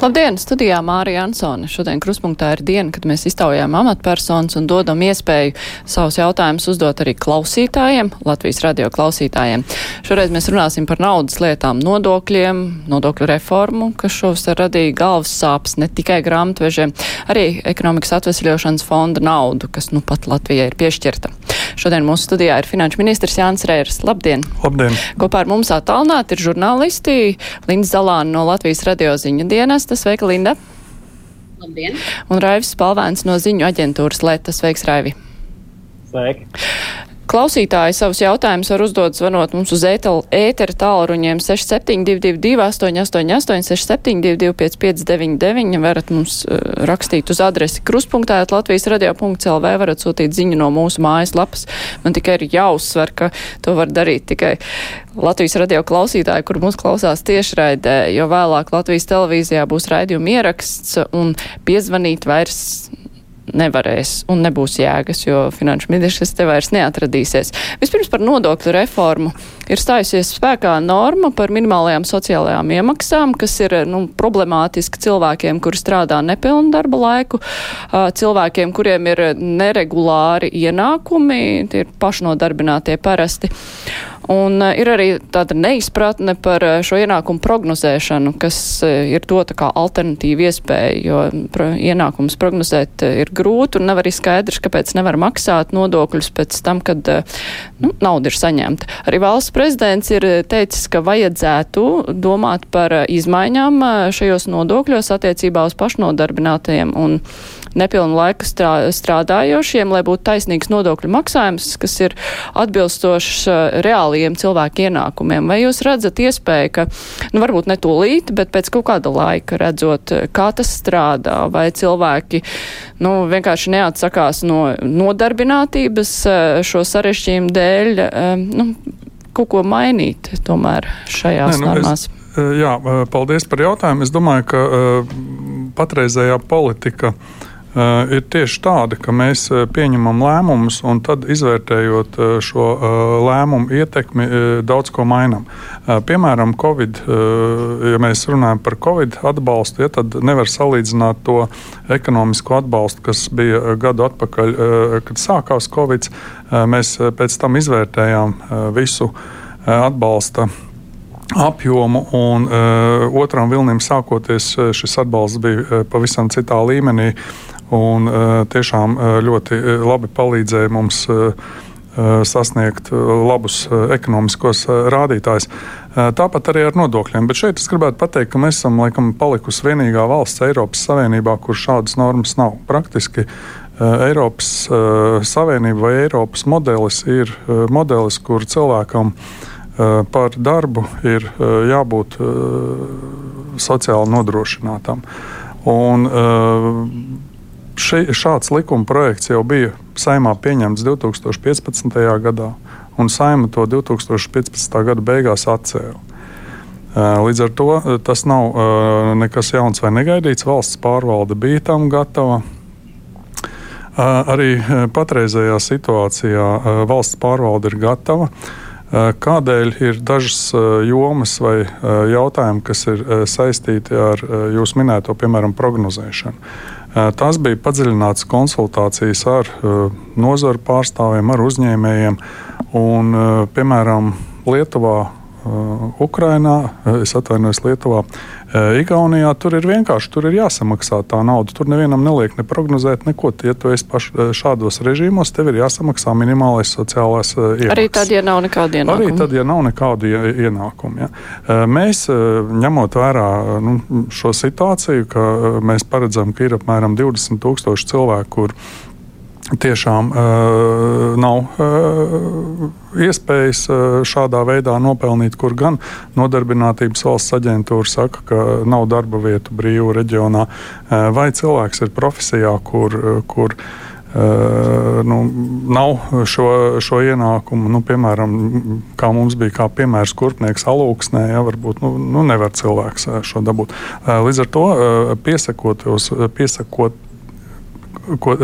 Labdien! Studijā Mārija Ansone. Šodien kruspunktā ir diena, kad mēs iztaujām amatpersonas un dodam iespēju savus jautājumus uzdot arī klausītājiem, Latvijas radio klausītājiem. Šoreiz mēs runāsim par naudas lietām, nodokļiem, nodokļu reformu, kas šovasar radīja galvas sāpes ne tikai grāmatvežiem, arī ekonomikas atvesļošanas fonda naudu, kas nu pat Latvijai ir piešķirta. Šodien mūsu studijā ir finanšu ministrs Jānis Rērs. Labdien! Labdien! Kopā ar mums attālināti ir žurnālisti Linda Zalāna no Latvijas radio ziņa dienas Lēta. Sveika, Linda! Labdien! Un Raivis Spalvēns no ziņu aģentūras Lēta. Sveiks, Raivi! Sveiki! Klausītāji savus jautājumus var uzdot zvanot mums uz ētera tālruņiem 6722, 888, 672, 559, varat mums uh, rakstīt uz adresi kruspunktā, Latvijas radio.lv, varat sūtīt ziņu no mūsu mājaslapas. Man tikai ir jāuzsver, ka to var darīt tikai Latvijas radio klausītāji, kur mūs klausās tiešraidē, jo vēlāk Latvijas televīzijā būs raidījuma ieraksts un piezvanīt vairs nevarēs un nebūs jēgas, jo finanšu ministrs te vairs neatradīsies. Vispirms par nodokļu reformu. Ir stājusies spēkā norma par minimālajām sociālajām iemaksām, kas ir nu, problemātiski cilvēkiem, kuri strādā nepilnu darba laiku, cilvēkiem, kuriem ir neregulāri ienākumi, tie ir pašnodarbinātie parasti. Un ir arī tāda neizpratne par šo ienākumu prognozēšanu, kas ir to tā kā alternatīva iespēja, jo ienākums prognozēt ir grūti un nav arī skaidrs, kāpēc nevar maksāt nodokļus pēc tam, kad nu, nauda ir saņemta. Arī valsts prezidents ir teicis, ka vajadzētu domāt par izmaiņām šajos nodokļos attiecībā uz pašnodarbinātajiem un nepilnu laiku strādājošiem, lai būtu taisnīgs nodokļu maksājums, kas ir atbilstošs reālajiem cilvēku ienākumiem. Vai jūs redzat iespēju, ka, nu, varbūt ne tūlīt, bet pēc kaut kāda laika redzot, kā tas strādā, vai cilvēki, nu, vienkārši neatsakās no nodarbinātības šo sarežģījumu dēļ, nu, kaut ko mainīt tomēr šajās Nē, nu, normās? Es... Jā, paldies par jautājumu. Es domāju, ka uh, patreizējā politika uh, Uh, ir tieši tāda, ka mēs uh, pieņemam lēmumus un tad izvērtējot uh, šo lēmumu ietekmi, daudz ko mainām. Piemēram, COVID, ja mēs runājam par Covid atbalstu, ja, tad nevar salīdzināt to ekonomisko atbalstu, kas bija gadu atpakaļ, kad sākās Covid. Mēs pēc tam izvērtējām visu atbalsta apjomu, un uh, otram vilnim sākoties, šis atbalsts bija uh, pavisam citā līmenī. Un, uh, tiešām uh, ļoti uh, labi palīdzēja mums sasniegt labus ekonomiskos rādītājus. Tāpat arī ar nodokļiem. Bet šeit es gribētu pateikt, ka mēs esam laikam palikusi vienīgā valsts Eiropas Savienībā, kur šādas normas nav. Praktiski Eiropas Savienība vai Eiropas modelis ir modelis, kur cilvēkam par darbu ir jābūt sociāli nodrošinātam. Un, Ši, šāds likuma projekts jau bija saimā pieņemts 2015. gadā, un saima to 2015. gada beigās atcēla. Līdz ar to tas nav nekas jauns vai negaidīts. Valsts pārvalde bija tam gatava. Arī patreizējā situācijā valsts pārvalde ir gatava. Kādēļ ir dažas jomas vai jautājumi, kas ir saistīti ar jūsu minēto, piemēram, prognozēšanu? Tas bija padziļināts konsultācijas ar nozaru pārstāvjiem, ar uzņēmējiem. Un, piemēram, Lietuvā Ukrainā, es atvainojos Lietuvā, Igaunijā tur ir vienkārši tur ir jāsamaksā tā nauda. Tur nevienam neliek ne prognozēt neko. Ja tu esi paš, šādos režīmos, tev ir jāsamaksā minimālais sociālais iemaksas. Arī tad, ja nav nekāda ienākuma. Arī tad, ja nav nekāda ienākuma. Ja. Mēs, ņemot vērā nu, šo situāciju, ka mēs paredzam, ka ir apmēram 20 tūkstoši cilvēku, kur tiešām uh, nav uh, iespējas uh, šādā veidā nopelnīt, kur gan nodarbinātības valsts aģentūra saka, ka nav darba vietu brīvu reģionā, uh, vai cilvēks ir profesijā, kur. Uh, kur Uh, nu, nav šo, šo ienākumu, nu, piemēram, kā mums bija kā piemērs kurpnieks alūksnē, ja, varbūt nu, nu, nevar cilvēks šo dabūt. Uh, līdz ar to uh, piesakot, piesakot ko,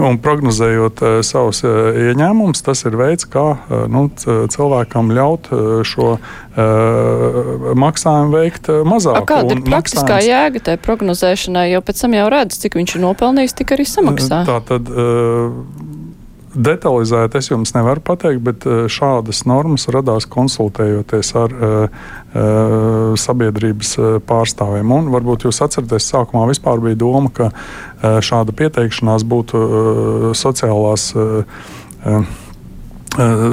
un prognozējot savus ieņēmumus, tas ir veids, kā nu, cilvēkam ļaut šo maksājumu veikt mazāk. A kāda ir praktiskā maksājums... jēga tai prognozēšanai, jo pēc tam jau redz, cik viņš ir nopelnījis, tik arī samaksā? Tā tad, Detalizēti es jums nevaru pateikt, bet eh, šādas normas radās konsultējoties ar uh, uh, sabiedrības pārstāvjiem. Un varbūt jūs atceraties, sākumā vispār bija doma, ka uh, šāda pieteikšanās būtu sociālās.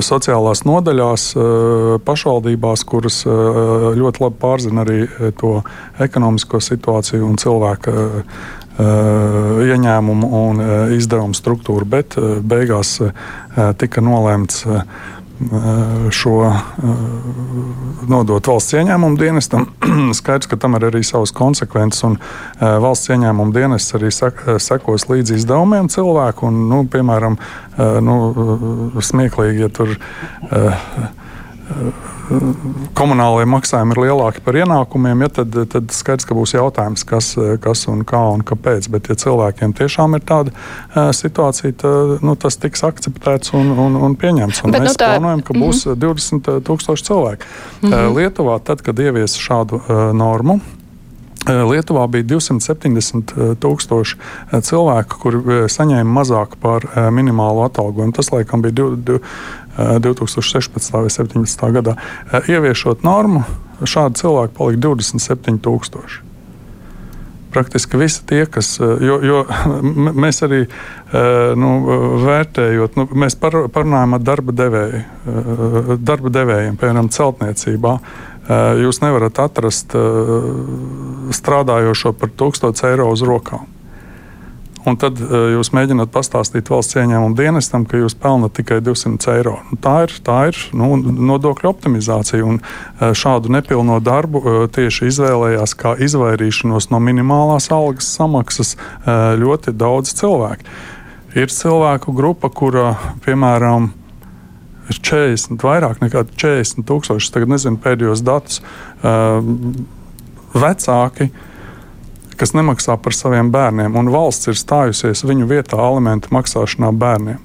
Sociālās nodaļās, pašvaldībās, kuras ļoti labi pārzina arī to ekonomisko situāciju un cilvēku Eh, ieņēmumu un eh, izdevumu struktūru, bet eh, beigās tika nolēmts šo nodot valsts ieņēmumu dienestam. Skaidrs, ka tam ir arī savas konsekvences, un valsts ieņēmuma dienests arī sekos līdzi izdevumiem cilvēku. Un, nu, piemēram, nu, smieklīgi, ja tur komunālajie maksājumi ir lielāki par ienākumiem, ja, tad, tad skaidrs, ka būs jautājums, kas, kas un kā un kāpēc. Bet, ja cilvēkiem tiešām ir tāda situācija, tad nu, tas tiks akceptēts un, un, un pieņemts. Un Bet, mēs nu, tā... plānojam, ka būs mm -hmm. 20 tūkstoši cilvēku. Mm -hmm. Lietuvā, tad, kad ievies šādu uh, normu, Lietuvā bija 270 tūkstoši cilvēku, kuri saņēma mazāk par minimālo atalgojumu. Tas, laikam, bija 2016. vai 2017. gadā. Ieviešot normu, šādi cilvēki palika 27,000. Praktiski visi tie, kas, jo, jo mēs arī nu, vērtējot, nu, mēs par, parunājam ar darba devēju, darba devējiem, piemēram, celtniecībā. Jūs nevarat atrast strādājošo par 1000 eiro uz rokām un tad uh, jūs mēģināt pastāstīt valsts ieņēmumu dienestam, ka jūs pelnat tikai 200 eiro. Nu, tā ir, tā ir nu, nodokļu optimizācija, un uh, šādu nepilno darbu uh, tieši izvēlējās kā izvairīšanos no minimālās algas samaksas ļoti daudz cilvēku. Ir cilvēku grupa, kura, piemēram, ir 40, vairāk nekā 40 tūkstoši, tagad nezinu pēdējos datus, vecāki, kas nemaksā par saviem bērniem, un valsts ir stājusies viņu vietā alimentu maksāšanā bērniem.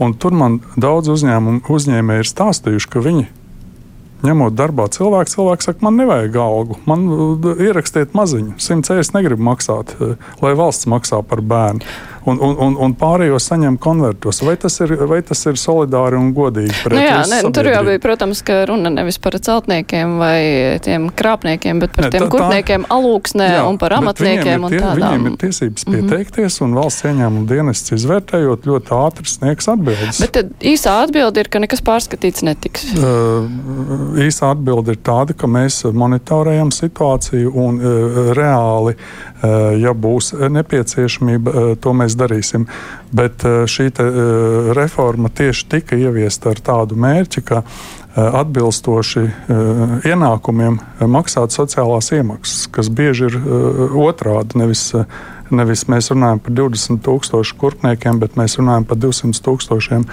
Un tur man daudz uzņēmumu uzņēmēji ir stāstījuši, ka viņi ņemot darbā cilvēku, cilvēks saka, man nevajag algu, man uh, ierakstiet maziņu, 100 eiro negribu maksāt, uh, lai valsts maksā par bērnu un, un, un, un pārējos saņem konvertos. Vai tas ir, vai tas ir solidāri un godīgi? Nu jā, ne, tur jau bija, protams, ka runa nevis par celtniekiem vai tiem krāpniekiem, bet par ne, tiem tā, kurpniekiem alūksnē jā, un par amatniekiem un tie, tādām. Viņiem ir tiesības mhm. pieteikties, mm -hmm. un valsts ieņēmuma dienests izvērtējot ļoti ātri sniegs atbildes. Bet īsā atbilde ir, ka nekas pārskatīts netiks. Uh, īsā atbilde ir tāda, ka mēs monitorējam situāciju un uh, reāli, uh, ja būs nepieciešamība, uh, to mēs mēs darīsim. Bet eh, šī te, eh, reforma tieši tika ieviesta ar tādu mērķi, ka eh, atbilstoši ienākumiem maksāt sociālās iemaksas, kas bieži ir otrādi. Nevis, nevis mēs runājam par 20 tūkstošu kurpniekiem, bet mēs runājam par 200 tūkstošiem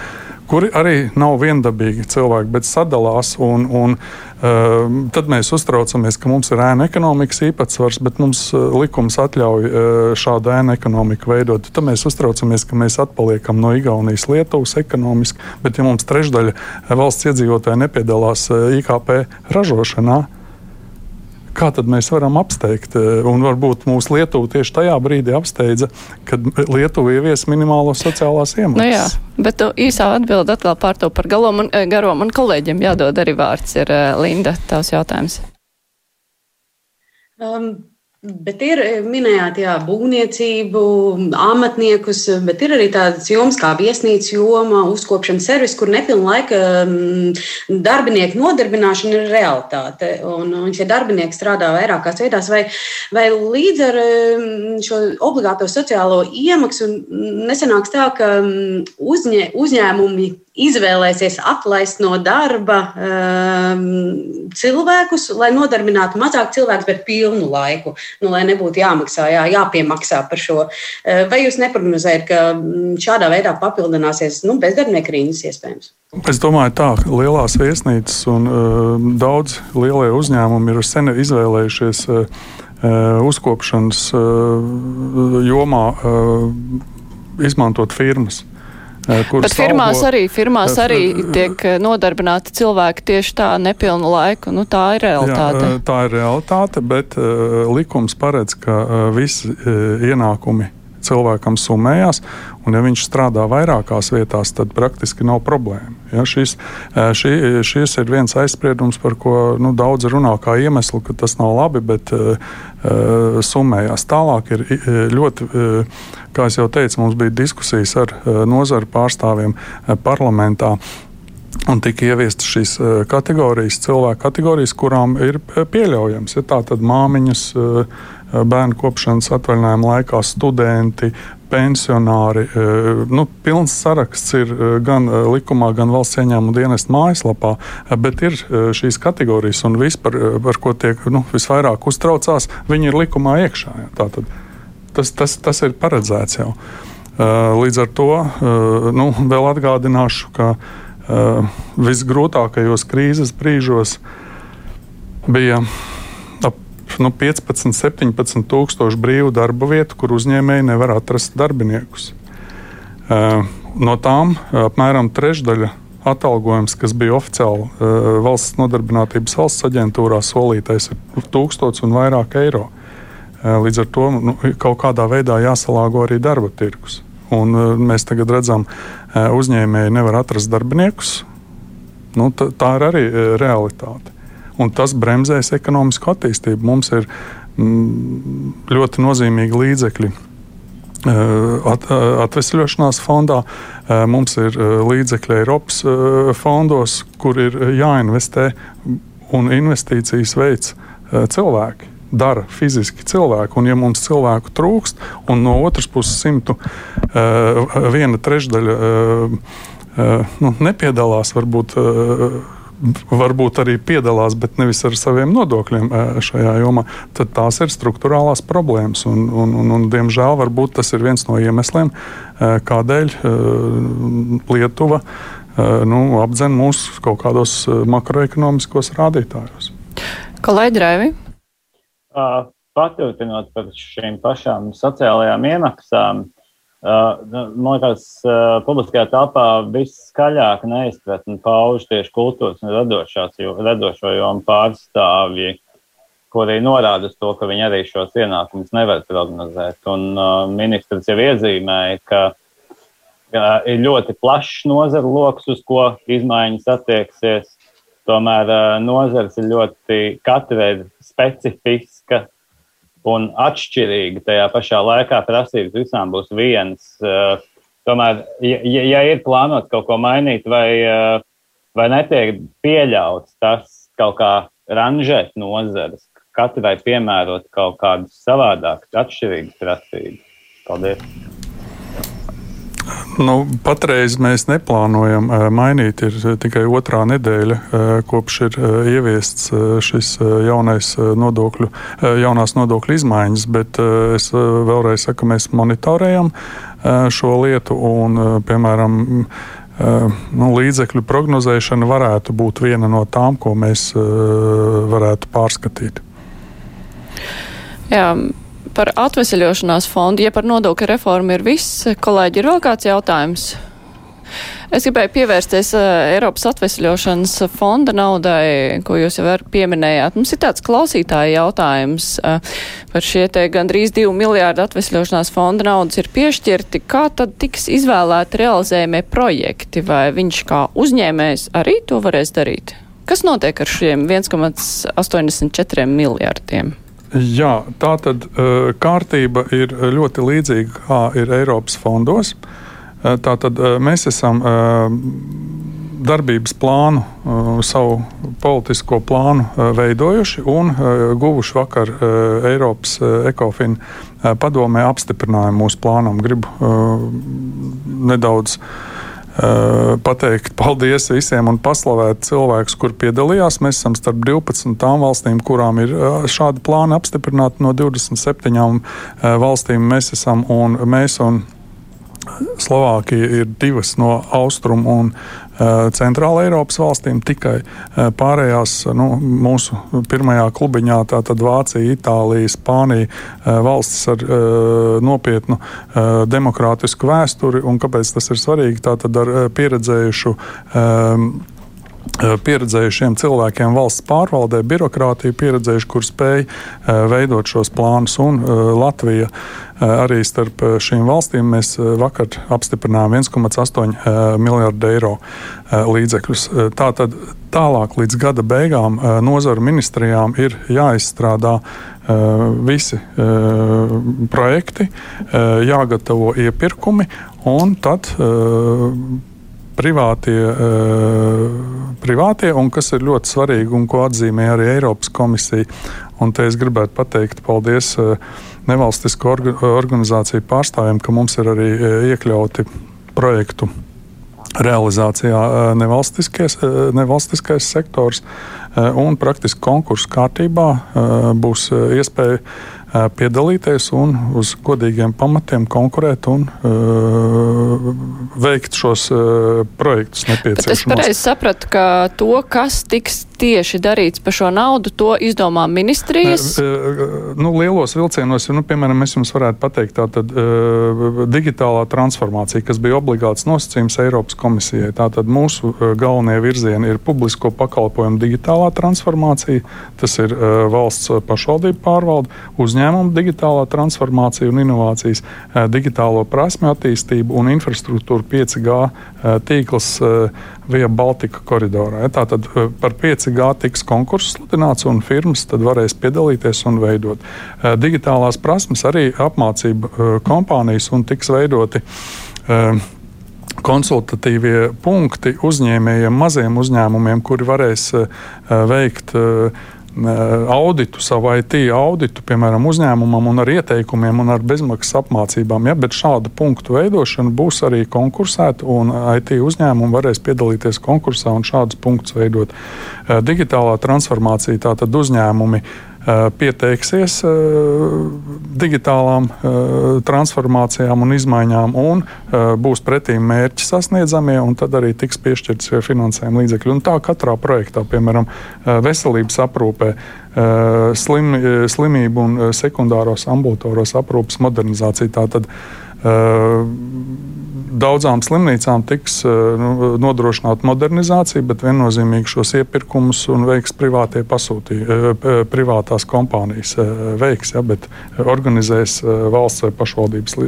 kuri arī nav viendabīgi cilvēki, bet sadalās. Un, un, uh, tad mēs uztraucamies, ka mums ir ēna ekonomikas īpatsvars, bet mums uh, likums atļauj uh, šādu ēnu ekonomiku veidot. Tad mēs uztraucamies, ka mēs atpaliekam no Igaunijas, Lietuvas ekonomiski, bet ja mums trešdaļa valsts iedzīvotāji nepiedalās IKP ražošanā, kā tad mēs varam apsteigt? Eh, un varbūt mūsu Lietuva tieši tajā brīdī apsteidza, kad Lietuva ievies minimālo sociālās iemaksas. Nu jā, bet īsā atbilde atkal pār to par galo man, eh, garo man kolēģiem jādod arī vārds ir eh, Linda, tavs jautājums. Um, Bet ir eh, minējāt, jā, būvniecību, amatniekus, bet ir arī tādas jomas kā viesnīcas joma, uzkopšanas servis, kur nepilna laika mm, darbinieku nodarbināšana ir realitāte. Un, un šie darbinieki strādā vairākās vietās, vai, vai līdz ar mm, šo obligāto sociālo iemaksu nesenāks tā, ka mm, uzņē, uzņēmumi izvēlēsies atlaist no darba um, cilvēkus, lai nodarbinātu mazāk cilvēku, bet pilnu laiku, nu, lai nebūtu jāmaksā, jā, jāpiemaksā par šo. Uh, vai jūs neprognozējat, ka mm, šādā veidā papildināsies nu, bezdarbnieku rīnas iespējams? Es domāju, tā lielās viesnīcas un uh, daudz lielie uzņēmumi ir sen izvēlējušies uh uzkopšanas uh, jomā uh, izmantot firmas. Bet firmās algo, arī, firmās arī tiek nodarbināti cilvēki tieši tā nepilnu laiku. Nu, tā ir realitāte. Jā, tā ir realitāte, bet likums paredz, ka visi ienākumi cilvēkam summējās, un ja viņš strādā vairākās vietās, tad praktiski nav problēma. Ja, šis, šī, šis ir viens aizspriedums, par ko nu, daudz runā kā iemeslu, ka tas nav labi, bet uh, summējās. Tālāk ir ļoti, uh, kā jau teicu, mums bija diskusijas ar uh, nozaru pārstāvjiem parlamentā. Un tika ieviestas šīs kategorijas, cilvēku kategorijas, kurām ir pieļaujams. Ja tā tad māmiņas, uh, bērnu kopšanas atvaļinājuma laikā studenti, pensionāri. Eh, nu, pilns saraksts ir eh, gan likumā, gan valsts ieņēmuma dienesta mājaslapā, bet ir šīs kategorijas, un viss, par, ko tiek nu, visvairāk uztraucās, viņi ir likumā iekšā. Tātad, tas, tas, tas ir paredzēts jau. Līdz ar to nu, vēl atgādināšu, ka visgrūtākajos krīzes brīžos bija nu, 15, 17 tūkstoši brīvu darba vietu, kur uzņēmēji nevar atrast darbiniekus. No tām apmēram trešdaļa atalgojums, kas bija oficiāli valsts nodarbinātības valsts aģentūrā solītais, ir tūkstots un vairāk eiro. Līdz ar to nu, kaut kādā veidā jāsalāgo arī darba tirgus. Un mēs tagad redzam, uzņēmēji nevar atrast darbiniekus. Nu, tā ir arī realitāte un tas bremzēs ekonomisko attīstību. Mums ir mm, ļoti nozīmīgi līdzekļi. Eh, at, eh, atvesļošanās fondā eh, mums ir līdzekļi Eiropas fondos, kur ir jāinvestē un investīcijas veids cilvēki dara fiziski cilvēku. Un, ja mums cilvēku trūkst, un no otras puses, simtu, uh, viena trešdaļa uh, uh, nu, nepiedalās varbūt varbūt arī piedalās, bet nevis ar saviem nodokļiem šajā jomā, tad tās ir struktūrālās problēmas. Un, un, un, un, diemžēl varbūt tas ir viens no iemesliem, kādēļ Lietuva nu, apdzen mūsu kaut kādos makroekonomiskos rādītājos. Kolēģi Rēvi? Paturpinot par šīm pašām sociālajām iemaksām, man liekas, uh, publiskajā telpā viskaļāk neizpratni pauž tieši kultūras un radošo jomu pārstāvji, kuri norāda to, ka viņi arī šos ienākumus nevar prognozēt. Un uh, ministrs jau iezīmēja, ka uh, ir ļoti plašs nozaru lokus, uz ko izmaiņas attieksies. Tomēr uh, nozars ir ļoti katra ir specifiska un atšķirīgi. Tajā pašā laikā prasības visām būs vienas. Eh, tomēr, ja, ja ir plānots kaut ko mainīt, vai, eh, vai netiek pieļauts tas kaut kā ranžēt nozares, katrai piemērot kaut kādas savādākas, atšķirīgas prasības. Paldies! Nu, patreiz mēs neplānojam mainīt. Ir tikai otrā nedēļa, kopš ir ieviests šis jaunais nodokļu, jaunās nodokļu izmaiņas, bet es vēlreiz saku, mēs monitorējam šo lietu un, piemēram, nu, līdzekļu prognozēšana varētu būt viena no tām, ko mēs varētu pārskatīt. Jā par atvesaļošanās fondu, ja par nodokļu reformu ir viss, kolēģi, ir vēl kāds jautājums? Es gribēju pievērsties uh, Eiropas atvesļošanas fonda naudai, ko jūs jau pieminējāt. Mums ir tāds klausītāja jautājums uh, par šie te gandrīz divu miljārdu atvesļošanās fonda naudas ir piešķirti. Kā tad tiks izvēlēti realizējumie projekti? Vai viņš kā uzņēmējs arī to varēs darīt? Kas notiek ar šiem 1,84 miljārdiem? Jā, tā tad uh, kārtība ir ļoti līdzīga kā ir Eiropas fondos. Uh, Tātad uh, mēs esam darbības plānu, savu politisko plānu veidojuši un guvuši vakar Eiropas ekofina padomē apstiprinājumu mūsu plānam. Gribu nedaudz pateikt paldies visiem un paslavēt cilvēkus, kur piedalījās. Mēs esam starp 12 tām valstīm, kurām ir eh, šādi plāni apstiprināti no 27 eh, valstīm. Mēs esam un mēs un Slovākija ir divas no austrumu un Centrāla Eiropas valstīm, tikai pārējās nu, mūsu pirmajā klubiņā, tātad Vācija, Itālija, Spānija, valstis ar nopietnu demokrātisku vēsturi. Un kāpēc tas ir svarīgi? Tātad ar pieredzējušu pieredzējušiem cilvēkiem valsts pārvaldē, birokrātija pieredzējuši, kur spēj veidot šos plānus. Un Latvija arī starp šīm valstīm mēs vakar apstiprinājām 1,8 miljardu eiro līdzekļus. Tātad tālāk līdz gada beigām nozaru ministrijām ir jāizstrādā visi projekti, jāgatavo iepirkumi un tad privātie, uh, privātie, un kas ir ļoti svarīgi un ko atzīmē arī Eiropas komisija. Un te es gribētu pateikt paldies uh, nevalstisko orga, organizāciju pārstāvjiem, ka mums ir arī uh, iekļauti projektu realizācijā nevalstiskais, nevalstiskais sektors un praktiski konkursu kārtībā būs iespēja piedalīties un uz godīgiem pamatiem konkurēt un uh, veikt šos uh, projektus nepieciešamos. Bet es pareizi sapratu, ka to, kas tiks tieši darīts par šo naudu, to izdomā ministrijas? Nu, lielos vilcienos, nu, piemēram, es jums varētu pateikt, tā tad uh, digitālā transformācija, kas bija obligāts nosacījums Eiropas komisijai. Tātad mūsu galvenie virzieni ir publisko pakalpojumu digitālā transformācija, tas ir uh, valsts pašvaldību pārvalde, uzņēmumu digitālā transformācija un inovācijas, uh, digitālo prasme attīstību un infrastruktūru 5G tīkls Via Baltica koridorā. Tātad eh, par 5G tiks konkurss sludināts, un firmas varēs piedalīties un veidot. Eh, digitālās prasmes arī apmācība eh, kompānijas un tiks veidoti konsultatīvie punkti uzņēmējiem, maziem uzņēmumiem, kuri varēs veikt auditu, savu IT auditu, piemēram, uzņēmumam, un ar ieteikumiem un ar bezmaksas apmācībām. Ja, bet šādu punktu veidošana būs arī konkursēta, un IT uzņēmumi varēs piedalīties konkursā un šādus punktus veidot. Digitālā transformācija tātad uzņēmumi Eh, pieteiksies eh, digitālām eh, transformācijām un izmaiņām, un būs pretīm mērķi sasniedzamie, un tad arī tiks piešķirts finansējuma līdzekļi. Un tā katrā projektā, piemēram, veselības aprūpē, slim, slimību un sekundāros ambulatoros aprūpes modernizācija. Tātad, daudzām slimnīcām tiks nu, nodrošināta modernizācija, bet viennozīmīgi šos iepirkumus veiks privātie pasūtī, privātās kompānijas veiks, ja, bet organizēs valsts vai pašvaldības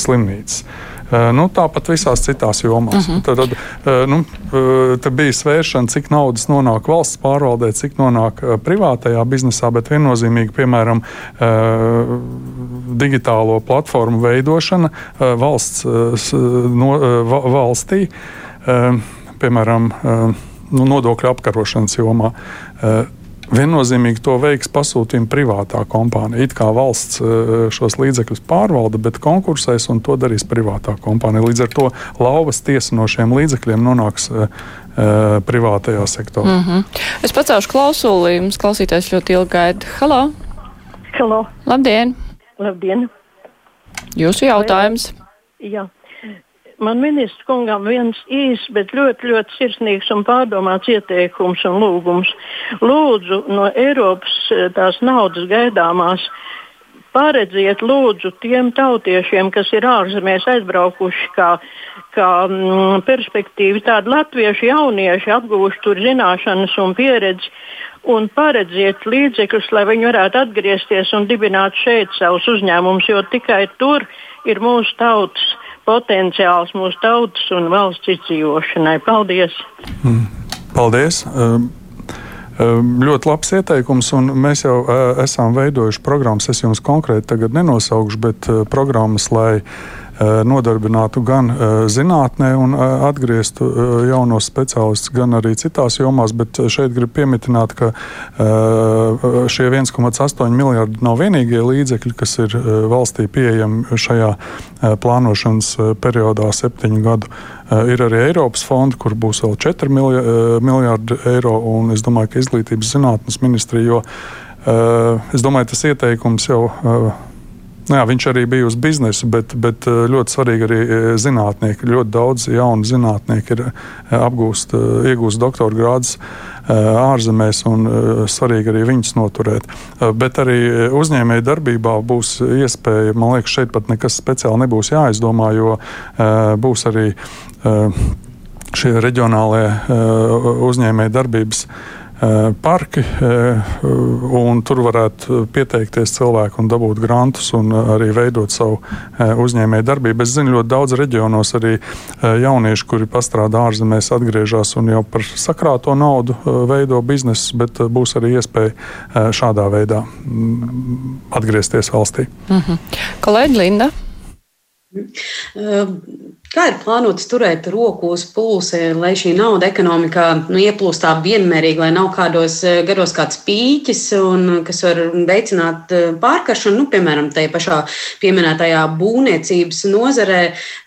slimnīcas. Nu, tāpat visās citās jomās. Uh mhm. -huh. Tad, tad nu, te bija svēršana, cik naudas nonāk valsts pārvaldē, cik nonāk privātajā biznesā, bet viennozīmīgi, piemēram, digitālo platformu veidošana valsts, no, valstī, piemēram, nu, nodokļu apkarošanas jomā. Viennozīmīgi to veiks pasūtījuma privātā kompānija. It kā valsts eh, šos līdzekļus pārvalda, bet konkursēs un to darīs privātā kompānija. Līdz ar to lauvas tiesa no šiem līdzekļiem nonāks uh, privātajā sektorā. Mm -hmm. Es pacēlu klausuli, jums klausītājs ļoti ilgi gaida. Halo! Halo! Labdien! Labdien! Jūsu jautājums? Jā man ministrs kungam viens īs, bet ļoti, ļoti sirsnīgs un pārdomāts ieteikums un lūgums. Lūdzu, no Eiropas eh, tās naudas gaidāmās. Paredziet, lūdzu, tiem tautiešiem, kas ir ārzemēs aizbraukuši, kā, kā mm, perspektīvi, tādi latvieši jaunieši apgūši tur zināšanas un pieredzi, un paredziet līdzekļus, lai viņi varētu atgriezties un dibināt šeit savus uzņēmumus, jo tikai tur ir mūsu tautas potenciāls mūsu tautas un valsts izdzīvošanai. Paldies! Mm. Paldies! Um. Ļoti labs ieteikums, un mēs jau uh, esam veidojuši programmas. Es jums konkrēti nenosaukšu, bet uh, programmas, lai nodarbinātu gan eh, zinātnē un eh, atgrieztu jaunos speciālistus, gan arī citās jomās. Bet šeit gribu pieminēt, ka šie 1,8 miljardi nav vienīgie līdzekļi, kas ir valstī pieejami šajā plānošanas periodā, septiņu gadu. Ir arī Eiropas fonda, kur būs vēl 4 miljardi eiro, un es domāju, ka izglītības zinātnes ministrija, jo es domāju, tas ieteikums jau jā, viņš arī bija uz biznesa, bet, bet ļoti svarīgi arī zinātnieki. Ļoti daudz jaunu zinātnieku ir apgūst, iegūst doktora grādus ārzemēs, un svarīgi arī viņus noturēt. Bet arī uzņēmēju darbībā būs iespēja, man liekas, šeit pat nekas speciāli nebūs jāizdomā, jo būs arī šie reģionālie uzņēmēju darbības Eh, parki, eh, un tur varētu pieteikties cilvēki un dabūt grantus un arī veidot savu eh, uzņēmēju darbību. Es zinu, ļoti daudz reģionos arī jaunieši, kuri pastrādā ārzemēs, atgriežas un jau par sakrāto naudu veido biznesus, bet būs arī iespēja šādā veidā mm, atgriezties valstī. Mm -hmm. Kolēģi Linda. Kā ir plānots turēt roku uz pulsa, lai šī nauda ekonomikā nu, ieplūst tā vienmērīgi, lai nav kādos garos kāds pīķis, un, kas var veicināt pārkaršanu, nu, piemēram, tajā pašā pieminētajā būvniecības nozarē.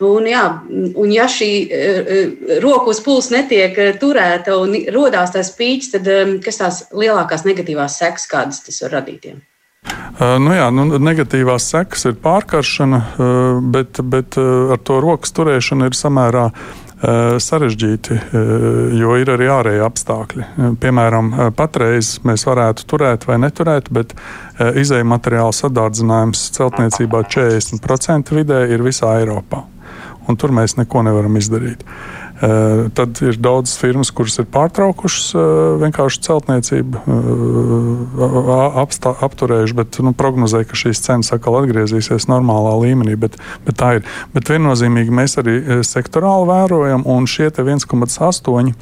Un, jā, un ja šī roku uz pulsa netiek turēta un rodās tās pīķis, tad kas tās lielākās negatīvās sekas, kādas tas var radīt? Nu jā, nu, negatīvās sekas ir pārkaršana, bet, bet ar to rokas turēšanu ir samērā sarežģīti, jo ir arī ārēji apstākļi. Piemēram, patreiz mēs varētu turēt vai neturēt, bet izēja materiāla sadārdzinājums celtniecībā 40% vidē ir visā Eiropā. Un tur mēs neko nevaram izdarīt. Eh, tad ir daudzas firmas, kuras ir pārtraukušas eh, vienkārši celtniecību, eh, apstā, apturējuši, bet nu, prognozēja, ka šīs cenas atkal atgriezīsies normālā līmenī. Bet, bet tā ir. Bet viennozīmīgi mēs arī sektorāli vērojam, un šie 1,8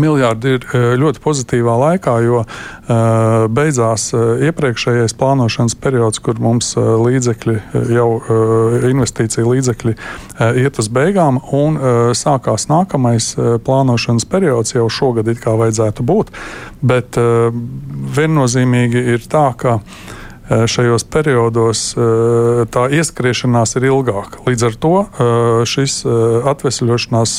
Miljardi ir e, ļoti pozitīvā laikā, jo uh, beidzās uh, iepriekšējais plānošanas periods, kur mums līdzekļi, jau investīcija līdzekļi iet uz beigām, un sākās nākamais plānošanas periods, jau šogad it kā vajadzētu būt. Bet viennozīmīgi ir tā, ka šajos periodos tā ieskriešanās ir ilgāka. Līdz ar to šis atvesļošanās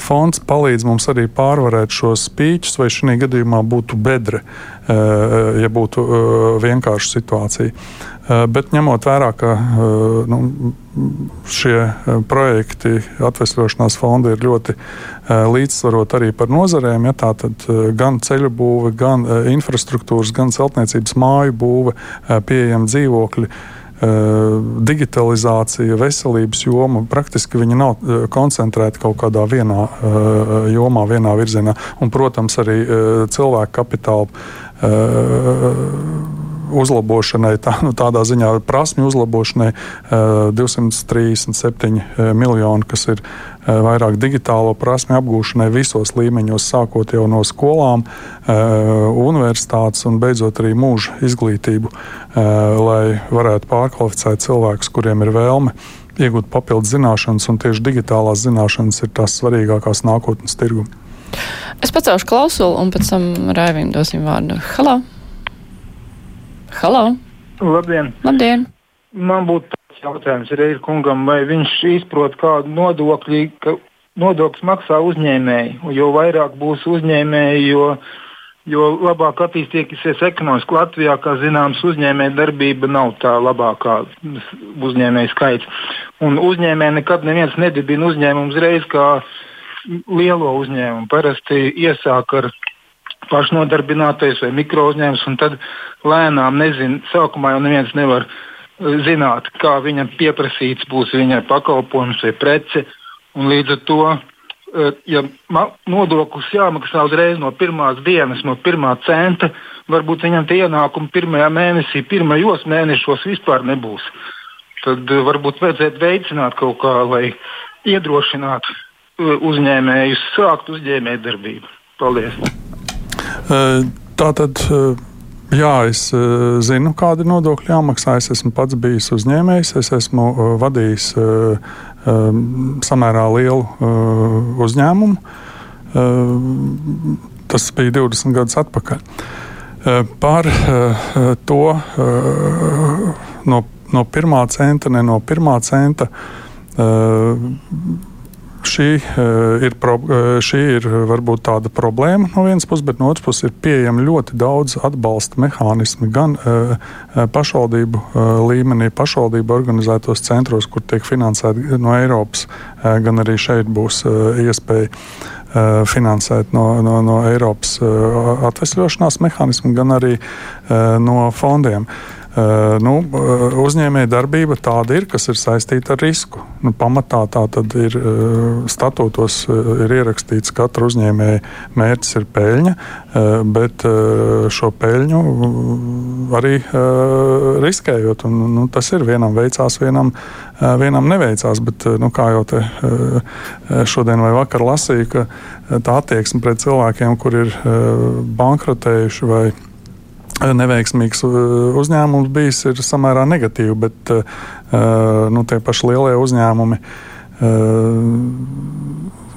fonds palīdz mums arī pārvarēt šos spīķus, vai šī gadījumā būtu bedre, ja būtu vienkārša situācija. Bet ņemot vērā, ka nu, šie projekti, atvesļošanās fondi ir ļoti līdzsvarot arī par nozarēm, ja tā tad gan ceļu būve, gan infrastruktūras, gan celtniecības māju būve, pieejami dzīvokļi digitalizācija, veselības joma, praktiski viņi nav koncentrēti kaut kādā vienā jomā, vienā virzienā. Un, protams, arī cilvēku kapitāla uzlabošanai, tā, nu, tādā ziņā prasmju uzlabošanai 237 miljoni, kas ir vairāk digitālo prasmu apgūšanai visos līmeņos, sākot jau no skolām, universitātes un beidzot arī mūža izglītību, lai varētu pārkvalificēt cilvēkus, kuriem ir vēlme iegūt papildus zināšanas, un tieši digitālās zināšanas ir tās svarīgākās nākotnes tirgu. Es pacelšu klausuli, un pēc tam Raivim dosim vārdu. Halo! Halo! Labdien! Labdien. Man būtu tāds jautājums Reizes kungam, vai viņš izprot kādu nodokļu, ka nodokļus maksā uzņēmēji. Jo vairāk būs uzņēmēji, jo, jo labāk attīstīsies ekonomiski. Latvijā, kā zināms, uzņēmēja darbība nav tā labākā uzņēmēja skaits. Un uzņēmēji nekad neviens nedibina uzņēmumu uzreiz kā lielo uzņēmumu. Parasti iesāk ar pašnodarbinātais vai mikro uzņēmums, un tad lēnām nezinu, sākumā jau neviens nevar eh, zināt, kā viņam pieprasīts būs viņa pakalpojums vai prece. Līdz ar to, eh, ja nodoklis jāmaksā uzreiz no pirmās dienas, no pirmā centa, varbūt viņam tie ienākumi pirmajā mēnesī, pirmajos mēnešos vispār nebūs. Tad eh, varbūt vajadzētu veicināt kaut kā, lai iedrošinātu uzņēmējus sākt uzņēmējdarbību. Paldies! Tā tad. Jā, es uh, zinu, kādi nodokļi jāmaksā. Es esmu pats bijis uzņēmējs, es esmu vadījis samērā lielu uzņēmumu. Tas bija 20 gadus atpakaļ. Par to no, no pirmā centa, ne no pirmā centa. Uh, šī, ir, pro, šī ir varbūt tāda problēma no vienas puses, bet no otras puses ir pieejami ļoti daudz atbalsta mehānismi gan pašvaldību līmenī, pašvaldību organizētos centros, kur tiek finansēti no Eiropas, gan arī šeit būs iespēja finansēt no, no, no Eiropas atvesļošanās mehānismu, gan arī no fondiem. Uh, nu, uzņēmēja darbība tāda ir, kas ir saistīta ar risku. Nu, pamatā tā tad ir statūtos ir ierakstīts, ka katra uzņēmēja mērķis ir peļņa, bet šo peļņu arī riskējot. Un, nu, tas ir vienam veicās, vienam, vienam neveicās. Bet, nu, kā jau te šodien vai vakar lasīju, tā attieksme pret cilvēkiem, kur ir bankrotējuši vai neveiksmīgs uh, uzņēmums bijis, ir samērā negatīvi, bet uh, nu, tie paši lielie uzņēmumi.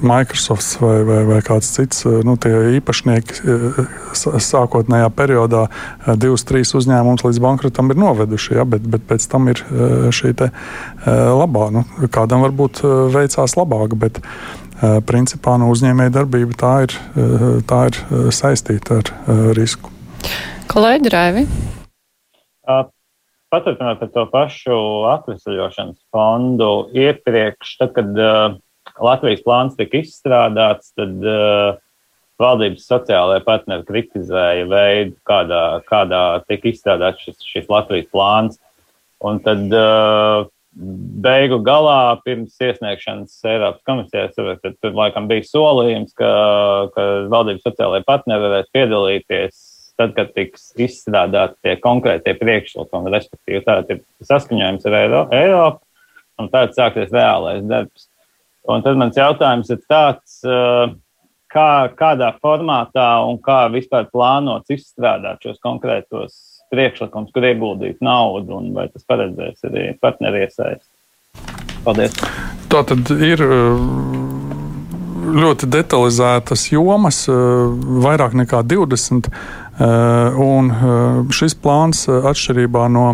Microsoft vai, vai, vai kāds cits, nu, tie īpašnieki sākotnējā periodā divus, trīs uzņēmumus līdz bankrotam ir noveduši, ja, bet, bet pēc tam ir šī labā. Nu, kādam varbūt veicās labāk, bet principā no uzņēmēja darbība tā ir, tā ir saistīta ar risku. Kolēģi Raivi. Paturpinot par to pašu atvesaļošanas fondu, iepriekš, tad, kad uh, Latvijas plāns tika izstrādāts, tad uh, valdības sociālajie partneri kritizēja veidu, kādā, kādā tika izstrādāts šis, šis Latvijas plāns. Un tad uh, beigu galā, pirms iesniegšanas Eiropas komisijā, tur laikam bija solījums, ka, ka valdības sociālajie partneri varēs piedalīties tad, kad tiks izstrādāti tie konkrētie priekšlikumi, respektīvi tāda ir saskaņojums ar Eiro, Eiropu, un tad sāksies reālais darbs. Un tad mans jautājums ir tāds, kā, kādā formātā un kā vispār plānots izstrādāt šos konkrētos priekšlikumus, kur ieguldīt naudu, un vai tas paredzēs arī partneri iesaist. Paldies! Tā tad ir ļoti detalizētas jomas, vairāk nekā 20 Eh, un eh, šis plāns, eh, atšķirībā no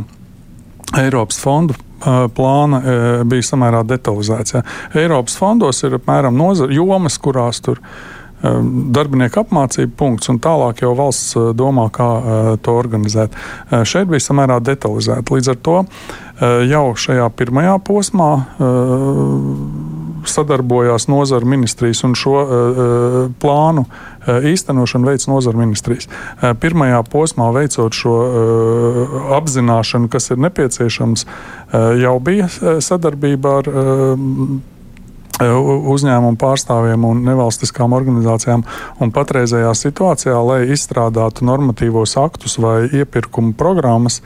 Eiropas fondu plāna bija samērā detalizēts. Ja. Eiropas fondos ir apmēram nozara jomas, kurās tur darbinieku apmācība punkts, un tālāk jau valsts domā, kā to organizēt. Šeit bija samērā detalizēti. Līdz ar to jau šajā pirmajā posmā sadarbojās nozara ministrijas un šo plānu Eh, īstenošanu veids nozara ministrijas. Pirmajā posmā veicot šo eh, apzināšanu, kas ir nepieciešams, jau bija sadarbība ar uzņēmumu pārstāvjiem un nevalstiskām organizācijām. Un patreizējā situācijā, lai izstrādātu normatīvos aktus vai iepirkumu programmas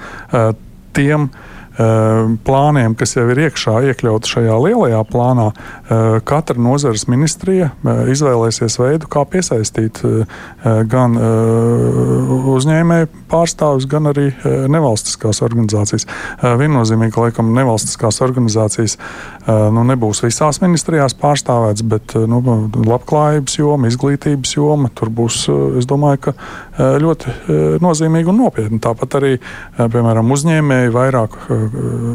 tiem, uh, Ehm, plāniem, kas jau ir iekšā iekļauti šajā lielajā plānā, ehm, katra nozares ministrija ehm, izvēlēsies veidu, kā piesaistīt gan uzņēmēju pārstāvjus, gan arī nevalstiskās organizācijas. Viennozīmīgi, ka laikam nevalstiskās organizācijas nu, nebūs visās ministrijās pārstāvētas, bet nu, labklājības joma, izglītības joma tur būs, es domāju, ka ļoti nozīmīgi un nopietni. Tāpat arī, piemēram, uzņēmēji vairāk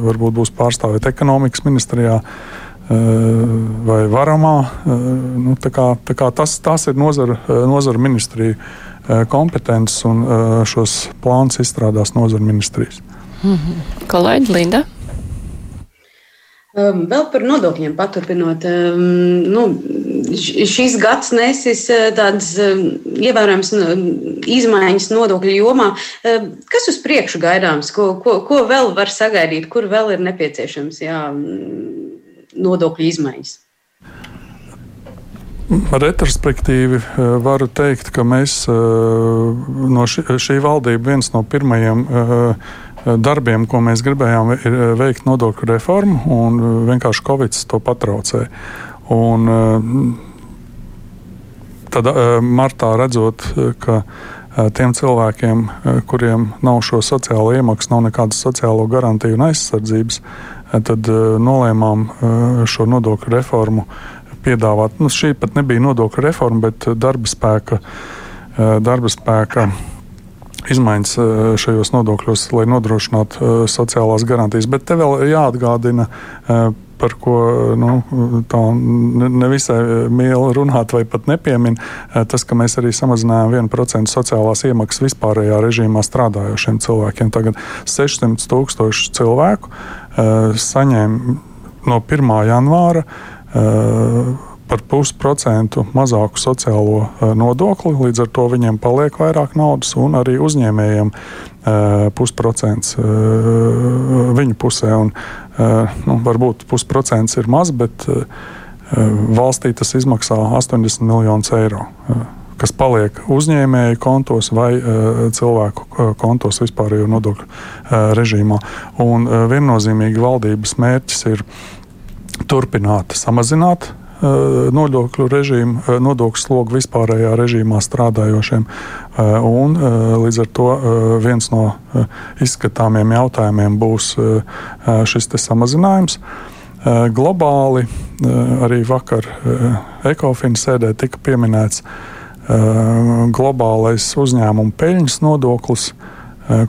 varbūt būs pārstāvēti ekonomikas ministrijā vai varamā. Nu, tā kā, tā kā tas, tas ir nozara, nozara ministrija kompetences un šos plānus izstrādās nozara ministrijas. Mm -hmm. Kolēģi Linda. Um, vēl par nodokļiem paturpinot. Um, nu, šis gads nesis uh, tādas um, ievērojams izmaiņas nodokļu jomā. Kas uz priekšu gaidāms? Ko, ko, ko vēl var sagaidīt? Kur vēl ir nepieciešams jā, nodokļu izmaiņas? Retrospektīvi uh, varu teikt, ka mēs uh, no šī, šī valdība viens no pirmajiem darbiem, ko mēs gribējām veikt nodokļu reformu, un uh, vienkārši Covid to patraucēja. Un, tad martā redzot, ka tiem cilvēkiem, kuriem nav šo sociālo iemaksu, nav nekādas sociālo garantiju un aizsardzības, tad nolēmām šo nodokļu reformu piedāvāt. Nu, šī pat nebija nodokļu reforma, bet darba spēka. Darba spēka izmaiņas eh, šajos nodokļos, lai nodrošinātu eh, sociālās garantijas. Bet te vēl jāatgādina eh, par ko nu, tā nevisai mīl runāt vai pat nepiemin, tas, ka mēs arī samazinājām 1% sociālās iemaksas vispārējā režīmā strādājošiem cilvēkiem. Tagad 600 tūkstoši cilvēku saņēma no 1. janvāra par pusprocentu mazāku sociālo nodokli. Līdz ar to viņiem paliek vairāk naudas, un arī uzņēmējiem pusprocents viņu pusē. Un, nu, varbūt pusprocents ir maz, bet valstī tas izmaksā 80 miljonus eiro kas paliek uzņēmēju kontos vai uh, cilvēku uh, kontos vispārējo nodokļu uh, režīmā. Un viennozīmīgi valdības mērķis ir turpināt samazināt nodokļu režīmu, nodokļu slogu vispārējā režīmā strādājošiem. Un, līdz ar to viens no izskatāmiem jautājumiem būs šis samazinājums. Globāli arī vakar Ekofina sēdē tika pieminēts globālais uzņēmumu peļņas nodoklis,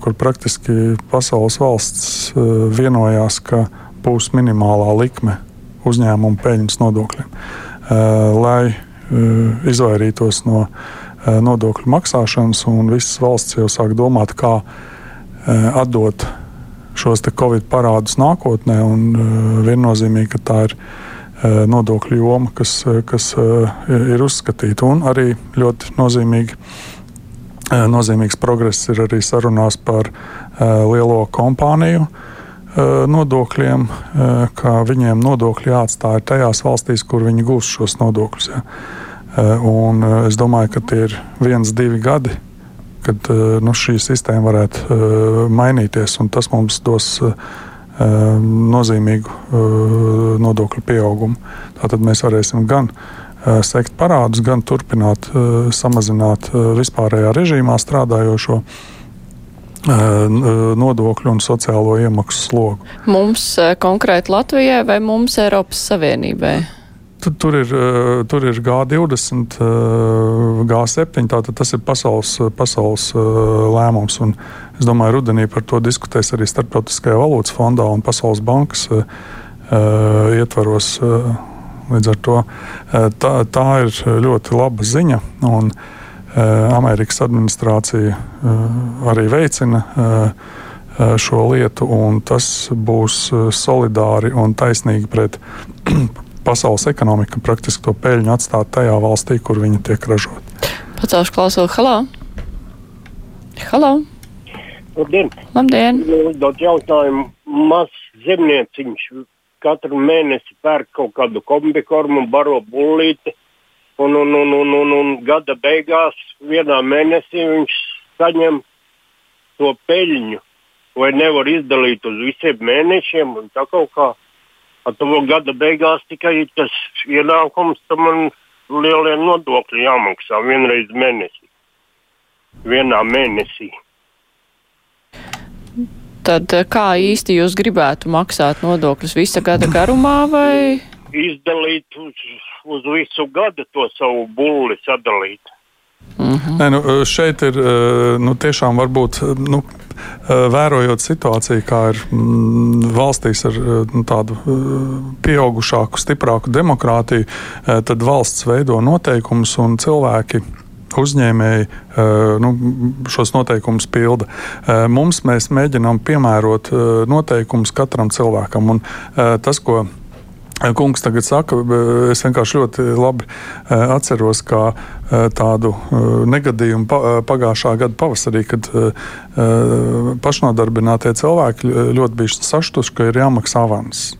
kur praktiski pasaules valsts vienojās, ka būs minimālā likme uzņēmumu peļņas nodokļiem, lai izvairītos no nodokļu maksāšanas. Visas valsts jau sāk domāt, kā atdot šos Covid parādus nākotnē. Viennozīmīgi, ka tā ir nodokļu joma, kas, kas ir uzskatīta. Un arī ļoti nozīmīgi, nozīmīgs progress ir arī sarunās par lielo kompāniju nodokļiem, ka viņiem nodokļi jāatstāj tajās valstīs, kur viņi gūs šos nodokļus. Ja. Un es domāju, ka tie ir viens, divi gadi, kad nu, šī sistēma varētu mainīties, un tas mums dos nozīmīgu nodokļu pieaugumu. Tātad mēs varēsim gan sekt parādus, gan turpināt samazināt vispārējā režīmā strādājošo nodokļu un sociālo iemaksu slogu. Mums konkrēti Latvijai vai mums Eiropas Savienībai? Tur, tur, ir, tur ir G20, G7, tātad tas ir pasaules, pasaules lēmums. Un es domāju, rudenī par to diskutēs arī Startautiskajā valūtas fondā un Pasaules bankas ietvaros. Līdz ar to tā, tā ir ļoti laba ziņa. Un, uh, Amerikas administrācija eh, arī veicina eh, šo lietu, un tas būs solidāri un taisnīgi pret pasaules ekonomiku, praktiski to peļņu atstāt tajā valstī, kur viņi tiek ražoti. Pacelšu klausot, halā! Halā! Labdien! Labdien! Uzdot jautājumu, mazs zemnieciņš katru mēnesi pērk kaut kādu kombikormu, baro bullīti Un, un, un, un, un, un gada beigās vienā mēnesī viņš saņem to peļņu. Vai nevar izdalīt uz visiem mēnešiem? Tā kaut kā ar to gada beigās tikai tas ienākums, tam man lielie nodokļi jāmaksā vienreiz mēnesī. Vienā mēnesī. Tad kā īsti jūs gribētu maksāt nodokļus visa gada garumā vai? Izdalīt uz uz visu gadu to savu bulli sadalīt. Mm -hmm. Nē, nu, šeit ir nu, tiešām varbūt. Nu, Vērojot situāciju, kā ir mm, valstīs ar nu, tādu pieaugušāku, stiprāku demokrātiju, tad valsts veido noteikumus un cilvēki uzņēmēji nu, šos noteikumus pilda. Mums mēs mēģinām piemērot noteikumus katram cilvēkam. Un tas, ko Kungs tagad saka, es vienkārši ļoti labi e, atceros, kā e, tādu e, negadījumu pagājušā gada pavasarī, kad pašnodarbinātie cilvēki ļoti bija sašutuši, ka ir jāmaksā avans.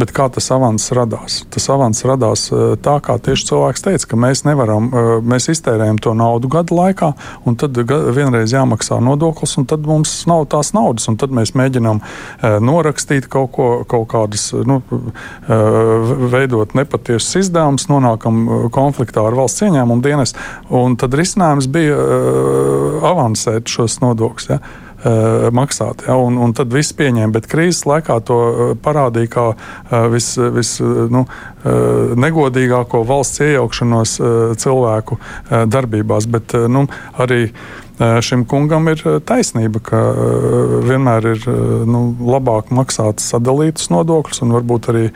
Bet kā tas avans radās? Tas avans radās eh, tā, kā tieši cilvēks teica, ka mēs nevaram, eh, mēs iztērējam to naudu gadu laikā, un tad vienreiz jāmaksā nodoklis, un tad mums nav tās naudas, un tad mēs mēģinām eh, norakstīt kaut ko, kaut kādas, nu, veidot nepatiesus izdevumus, nonākam konfliktā ar valsts ieņēmumu dienestu, un tad risinājums bija avansēt šos nodokļus. Ja? Maksāt. Ja, un, un tad viss pieņēma, bet krīzes laikā to parādīja kā vis, vis nu, negodīgāko valsts iejaukšanos cilvēku darbībās. Bet, nu, arī šim kungam ir taisnība, ka vienmēr ir nu, labāk maksāt sadalītus nodokļus, un varbūt arī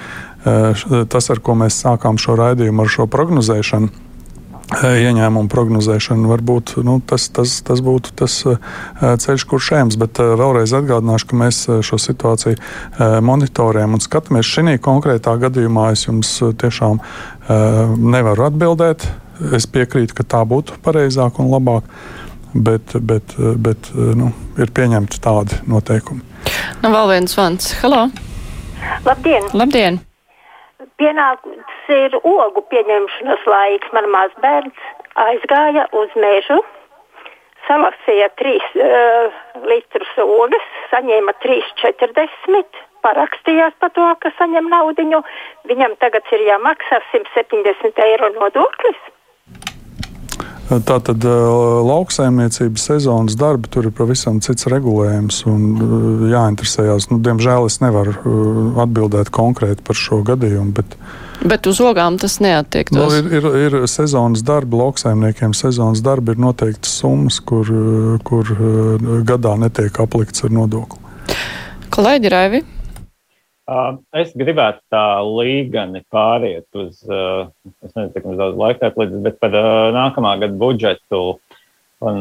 tas, ar ko mēs sākām šo raidījumu, ar šo prognozēšanu. Ieņēmumu prognozēšana varbūt nu, tas, tas, tas būtu tas ceļš, kurš ejams. Bet vēlreiz atgādināšu, ka mēs šo situāciju monitorējam un skatāmies. Šī konkrētā gadījumā es jums tiešām nevaru atbildēt. Es piekrītu, ka tā būtu pareizāk un labāk bet, bet, bet nu, ir pieņemti tādi noteikumi. Nu, vēl viens vans. Halo! Labdien! Labdien. Pienāks ir ogu pieņemšanas laiks. Man mazbērns aizgāja uz mežu, salasīja 3 uh, litrus ogas, saņēma 3,40 parakstījās par to, ka saņem naudiņu. Viņam tagad ir jāmaksā 170 eiro nodoklis. Tā tad lauksaimniecības sezonas darbi tur ir pavisam cits regulējums un jāinteresējas. Nu, diemžēl es nevaru atbildēt konkrēti par šo gadījumu. Bet, bet uz ogām tas neatiektos. Nu, ir, ir, ir sezonas darbi, lauksaimniekiem sezonas darbi ir noteiktas summas, kur, kur gadā netiek aplikts ar nodokli. Kolēģi Raivi? Es gribētu tā līgani pāriet uz, es nezinu, cik mums daudz laika atlīdz, bet par nākamā gada budžetu un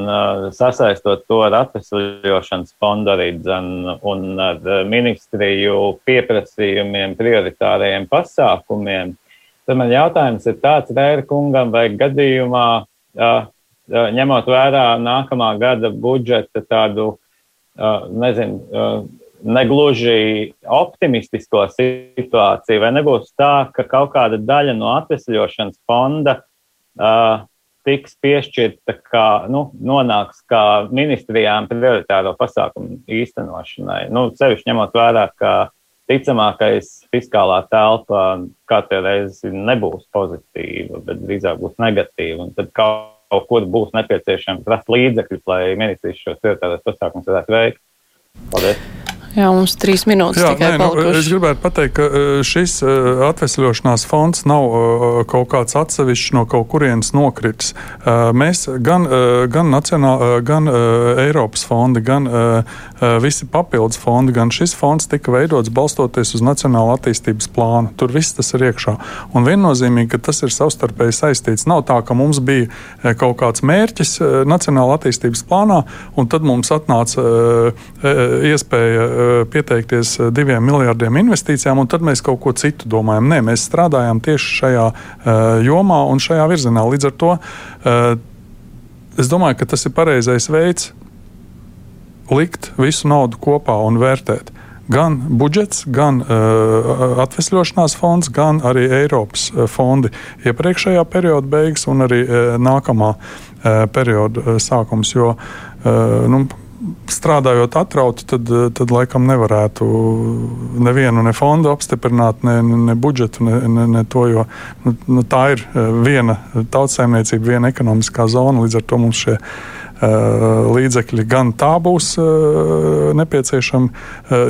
sasaistot to ar atvesļošanas fondu arī dzen, un ar ministriju pieprasījumiem, prioritārajiem pasākumiem. Tad man jautājums ir tāds, Rēra kungam, vai gadījumā, ņemot vērā nākamā gada budžeta tādu, nezinu, negluži optimistisko situāciju, vai nebūs tā, ka kaut kāda daļa no atvesļošanas fonda uh, tiks piešķirta, kā nu, nonāks kā ministrijām prioritāro pasākumu īstenošanai. Nu, sevišķi ņemot vērā, ka ticamākais fiskālā telpa katru reizi nebūs pozitīva, bet drīzāk būs negatīva. Tad kaut kur būs nepieciešams rast līdzekļus, lai ministrijas šos prioritāros pasākumus varētu veikt. Paldies! Jā, mums trīs minūtes Jā, tikai nē, nu, palikušas. es gribētu pateikt, ka e, šis e, atvesļošanās fonds nav e, kaut kāds atsevišķs no kaut kurienes nokritis. Mēs gan, gan, nacionāl, gan Eiropas fondi, gan visi papildus fondi, gan šis fonds tika veidots balstoties uz Nacionālo attīstības plānu. Tur viss tas ir iekšā. Un viennozīmīgi, ka tas ir savstarpēji saistīts. Nav tā, ka mums bija kaut kāds mērķis Nacionāla attīstības plānā, un tad mums atnāca iespēja pieteikties diviem miljardiem investīcijām, un tad mēs kaut ko citu domājam. Nē, mēs strādājam tieši šajā jomā un šajā virzienā. Līdz ar to es domāju, ka tas ir pareizais veids likt visu naudu kopā un vērtēt. Gan budžets, gan uh, atvesļošanās fonds, gan arī Eiropas fondi iepriekšējā perioda beigas un arī uh, nākamā uh, perioda sākums. Jo uh, nu, strādājot atrauti, tad, tad laikam nevarētu nevienu ne fondu apstiprināt, ne, ne budžetu, ne, ne, ne to. Jo, nu, nu, tā ir viena tautsēmniecība, viena ekonomiskā zona. Līdz ar to mums šie līdzekļi gan tā būs nepieciešami,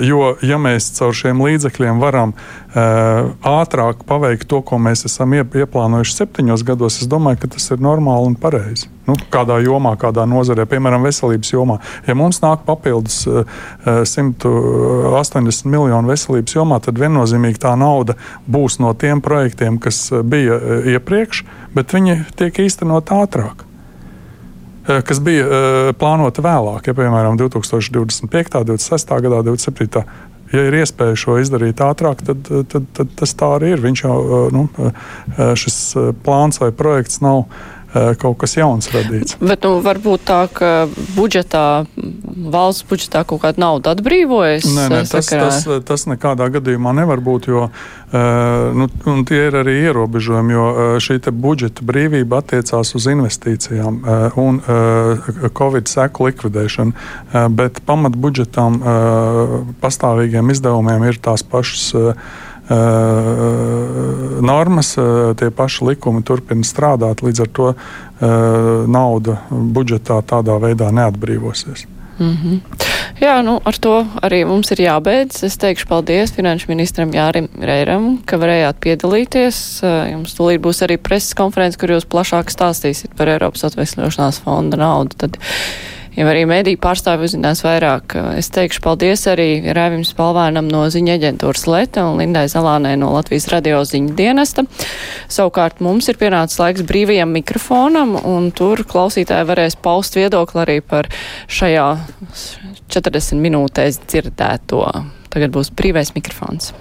jo ja mēs caur šiem līdzekļiem varam ātrāk paveikt to, ko mēs esam ieplānojuši septiņos gados, es domāju, ka tas ir normāli un pareizi. Nu, kādā jomā, kādā nozarē, piemēram, veselības jomā. Ja mums nāk papildus 180 miljonu veselības jomā, tad viennozīmīgi tā nauda būs no tiem projektiem, kas bija iepriekš, bet viņi tiek īstenot ātrāk kas bija uh, plānota vēlāk, ja piemēram 2025. 26. gadā, 27. Ja ir iespēja šo izdarīt ātrāk, tad, tad, tad tas tā arī ir. Viņš jau nu, šis plāns vai projekts nav kaut kas jauns radīts. Bet nu, varbūt tā, ka budžetā, valsts budžetā kaut kāda nauda atbrīvojas? Nē, nē tas, tas, tas nekādā gadījumā nevar būt, jo nu, tie ir arī ierobežojumi, jo šī budžeta brīvība attiecās uz investīcijām un Covid seku likvidēšanu, bet pamat budžetam pastāvīgiem izdevumiem ir tās pašas normas, tie paši likumi turpina strādāt, līdz ar to nauda budžetā tādā veidā neatbrīvosies. Mm -hmm. Jā, nu, ar to arī mums ir jābeidz. Es teikšu paldies finanšu ministram Jārim Reiram, ka varējāt piedalīties. Jums tūlīt būs arī preses konferences, kur jūs plašāk stāstīsiet par Eiropas atvesļošanās fonda naudu. Tad jau arī mēdī pārstāvi uzzinās vairāk. Es teikšu paldies arī Rēvim Spalvēnam no ziņa aģentūras Leta un Lindai Zalānai no Latvijas radio ziņa dienesta. Savukārt mums ir pienācis laiks brīvajam mikrofonam, un tur klausītāji varēs paust viedokli arī par šajā 40 minūtēs dzirdēto. Tagad būs brīvais mikrofons.